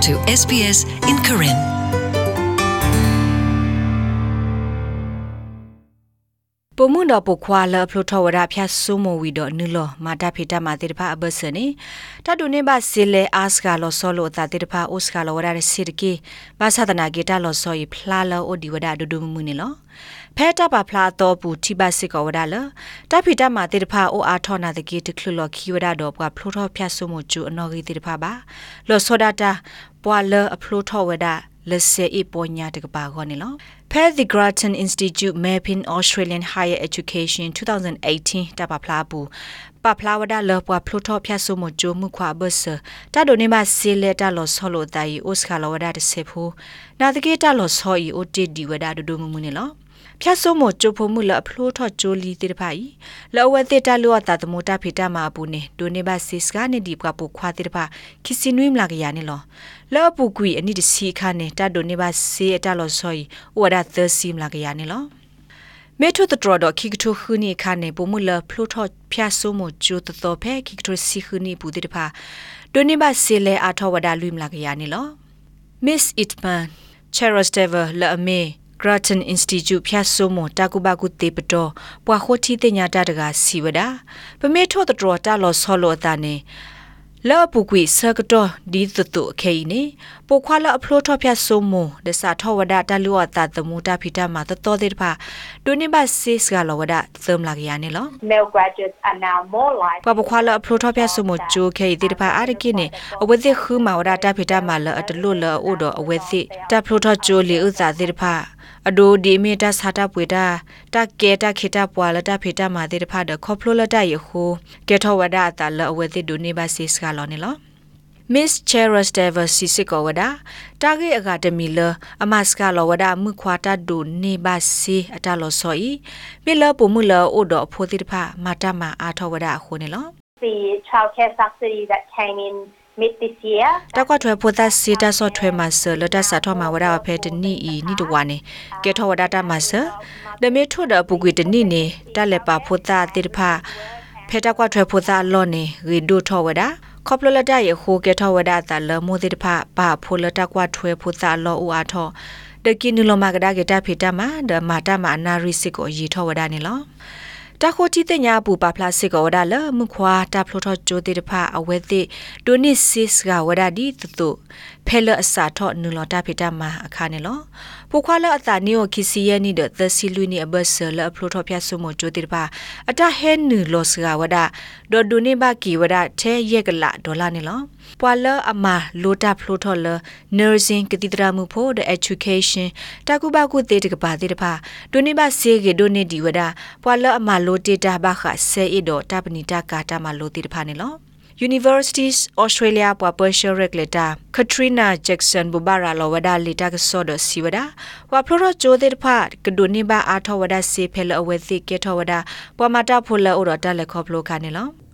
to SBS in Karen. ပမွန်တော့ပခွာလဖလိုထဝရဖျတ်ဆုမဝီတော့နုလမာတာဖေတာမာတိတဖာအဘဆနေတတုနေပါစီလေအာစကလောဆောလိုတာတိတဖာအိုစကလောဝရစီတကေဘာသာတနာဂေတာလောဆောယဖလာလောအိုဒီဝဒဒဒုမှုနေလောဖဲတာပါဖလာတော့ပူတိပါစစ်ကောဝဒလတဖိတမာတိတဖာအိုအားထောနာတကေတခလလောခီဝဒတော့ပွားဖလိုထောဖျတ်ဆုမကျူအနော်ဂီတိတဖာပါလောဆောဒတာ ပွာလအဖလိုထောဝဒလက်စေအပေါ်ညာတကပါခေါနေလော Pair the Grattan Institute Mapping Australian Higher Education 2018တပါဖလားဘူးပပလာဝဒါလောပွားဖလိုထောဖျတ်ဆုမဂျိုမှုခွာဘဆတာဒိုနေမဆေလက်တာလောဆောလိုတိုင်အိုစကာလောဝဒါတဆေဖူနာတကေတာလောဆောဤအိုတီဒီဝဒါဒိုဒိုမှုမှုနေလော ဖြတ်ဆိုးမကျိုဖို့မှုလအဖလိုထော့ကျိုလီတေတဖိုင်လောဝတိတလောတာတမတာဖိတမာဘူးနေဒိုနေဘစစ်စကနေဒီပကပုခွာတေတဖာခီစီနွိမလာကရနေလောလောပူကွီအနိတစီခါနေတာဒိုနေဘစေအတလောဆောီဝဒါသစီမလာကရနေလောမေထုတတော်တော့ခိကထုခူနီခါနေပုံမလဖလိုထော့ဖြတ်ဆိုးမကျိုတတော်ဖဲခိကထုစီခူနီဘူးတေတဖာဒိုနေဘစေလေအထောဝဒါလွိမလာကရနေလော Miss Itman Cherostever la ame Grattan Institute ဖြတ်ဆိုးမတာကုဘကုတေပတော်ပွာခိုတီတင်ညာတတကစီဝဒပမေထောတတော်တလောဆောလောတာနေ လောပုကွေဆကတော့ဒီသတုအခေနေပိုခွာလအဖလိုထောဖြတ်ဆိုးမဒစထောဝဒတလူအတာသမူတာဖိတမှာတတော်တဲ့ဖာဒုန်ဘစစ်ကလောဝဒသမလာကရနေလော male graduates are now more likely ပပခွာလအဖလိုထောဖြတ်ဆိုးမဂျိုခေဒီတဖာအားရကိနေအဝသိခူမာဝဒတာဖိတမှာလအတလူလအိုတော့အဝသိတဖလိုထောဂျိုလီဥစာတဲ့ဖာအဒိုဒီမီတာစာတာပွေတာတကဲတခိတာပွာလတာဖေတာမာတဲ့ဖာဒခေါပလိုလတာယခုကဲထောဝဒတာလအဝဲတိဒိုနေပါစစ်ကလောနေလော Miss Cheras Dever Sisiko wada Target Academy le amaska lo wada mu khwata do ne ba si ata lo so yi mi le pu mu le o do pho ti pha mata ma a tho wada kho ne lo the childcare subsidy that came in mid this year တကွထွဲဖိုတာစီတာဆော့ထွဲမှာဆလတာစာထောမှာဝဒါဖဲတနီဤနီတဝါနေကဲထောဝဒါတာမှာဆဒမေထိုဒပုကွေတနီနေတလက်ပါဖိုတာတိတဖာဖဲတကွထွဲဖိုတာလော့နေရီဒိုထောဝဒါခေါပလလတရခိုကဲထောဝဒါတာလမိုတိတဖာပါဖိုလတကွထွဲဖိုတာလော့ဦးအားထောဒကိနုလမကဒါကေတာဖေတာမှာဒမာတာမှာအနာရီစစ်ကိုရီထောဝဒါနေလော တခိုတီတညာပူပါဖလာစစ်ကောဝဒါလမခွာတာဖလိုထောဂျိုတေတဖာအဝဲတိဒိုနစ်စစ်ကဝဒါဒီတတုဖဲလအစာထောနူလတာဖေတာမှာအခါနေလောပူခွာလအတာနီယိုခီစီယနီဒသစီလူနီအဘဆလအဖလိုထောဖျတ်ဆုမဂျိုတေတဖာအတဟဲနူလောစကဝဒါဒေါ်ဒိုနေဘကီဝဒါထဲရက်ကလာဒေါ်လာနေလောပွာလအမလိုတာဖလိုထောလ nursing ကတိတရာမှုဖို့ the education တကုဘကုတေတကပါတေတဖာဒိုနေဘစေကေဒိုနေဒီဝဒါပွာလအမလိုတေတာဘခဆေအီဒိုတပနီတာကာတာမလိုတေတဖာနေလော Universities Australia ပွာ Partial Regulator Katrina Jackson Bubara Lawada Lita Sodo Siwada ဝါဖလိုချိုတဲ့ဖတ်ကဒိုနေဘာအာထဝဒစေဖဲလအ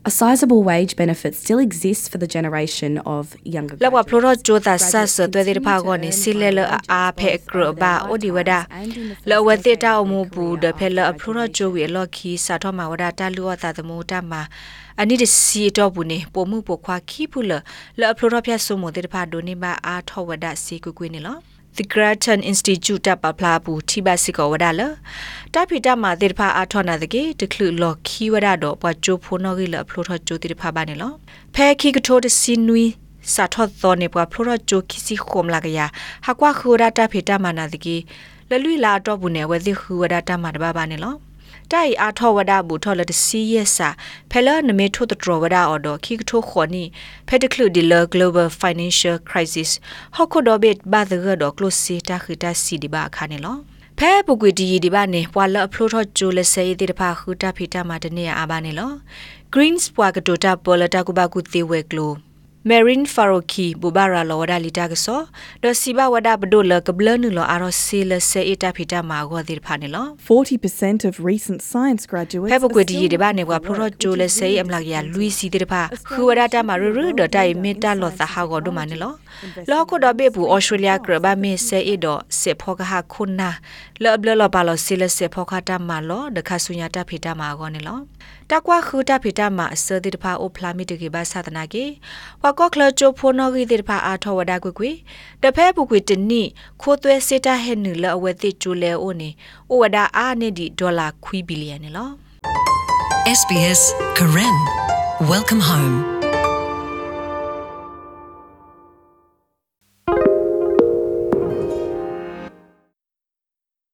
ဝဲသိကေထဝဒပွာမတာဖိုလအိုရတလက်ခေါပလိုခါနေလော A sizable wage benefit still exists for the generation of younger လောက်ဝဖလို graduates. ချိုတာဆတ်ဆွတဲ့တဲ့ဖာကိုနေစီလဲလအာဖဲကရဘာအိုဒီဝဒလောဝတိတာအမှုဘူးတဲ့ဖဲလအဖလိုချိုဝေလော်ခီစာထမဝဒတာလူဝတာသမူတာမှာအနိဒစီတော့ဘူးနေပုံမှုပခွာခီပူလလောအ ဖလိုဖျက်ဆုမတဲ့ဖာဒိုနေဘာအာထဝဒစီကွကွေးနေလော The Grattan Institute တပ်ပပလာဘူးထိဘစီကောဝဒါလတပိတမှာတေတဖာအာထောနာတကေတခလူလော်ခီဝဒါတော့ပွားချိုဖိုနော်ဂီလဖလိုထောချိုတေတဖာပါနေလောဖဲခီကထိုတစီနွီစာထောသောနေပွားဖလိုထောချိုခီစီခုမလာကရဟာကွာခူရတာဖိတမနာတကေလလွိလာတော့ဘူးနေဝဲသိခူဝဒါတမတဘာပါနေလော တိုင်အားထောဝဒဘူထောလတစီယဆာဖဲလနမေထိုတထရဝဒအော်ဒခိကထိုခေါနီဖဲတကလူဒီလ global financial crisis ဟခုဒဘစ်ဘာဒဂဒကလုစီတာခိတာစီဒီဘာခါနေလောဖဲပုကွေဒီဒီဘာနေပွာလအဖလိုထောဂျိုလဆေးဒီတဖာခူတာဖီတာမာတနေအာဘာနေလော greens ပွာကတိုတာပေါ်လတာကုဘကုသေးဝဲကလို Marine Faroki Bubara Lawada Lita Gaso Do Siba Wada Bdola Kablanu Lo Aro Sila Se Eta Pita Ma Go Dir Phane Lo 40% of recent science graduates. Phe are Bukwe Di still De Ba Ne Wa looking for Pro work, Jo which Le is Se really Am Lag Ya interesting. Lui Si Dir Pha Khuwada Ta Ma Ru Ru Do Tai Me Ta Lo Sa Ha Go Do Ma Ne Lo Lo Ko Do Be Bu Australia Kra Ba Me Se E Do Se Pho Ka Ha Khun Na Lo Blo Lo Ba Lo Sila Se Pho Ka Ta Ma Lo De Kha Sunya Ta Phita Ma Go Ne Lo တကွာခူတာဖိတာမှာအစတိတဖာအိုဖလာမီတကေဘာသဒနာကေဝါကော့ကလချိုဖိုနော်ဂီတိတဖာအာထောဝဒါကွကွေတဖဲပုကွေတနိခိုးသွဲစေတာဟဲနူလအဝဲတိကျူလဲအိုနေအိုဝဒါအာနေဒီဒေါ်လာခွီဘီလီယံနေလော SBS Karen. Welcome home.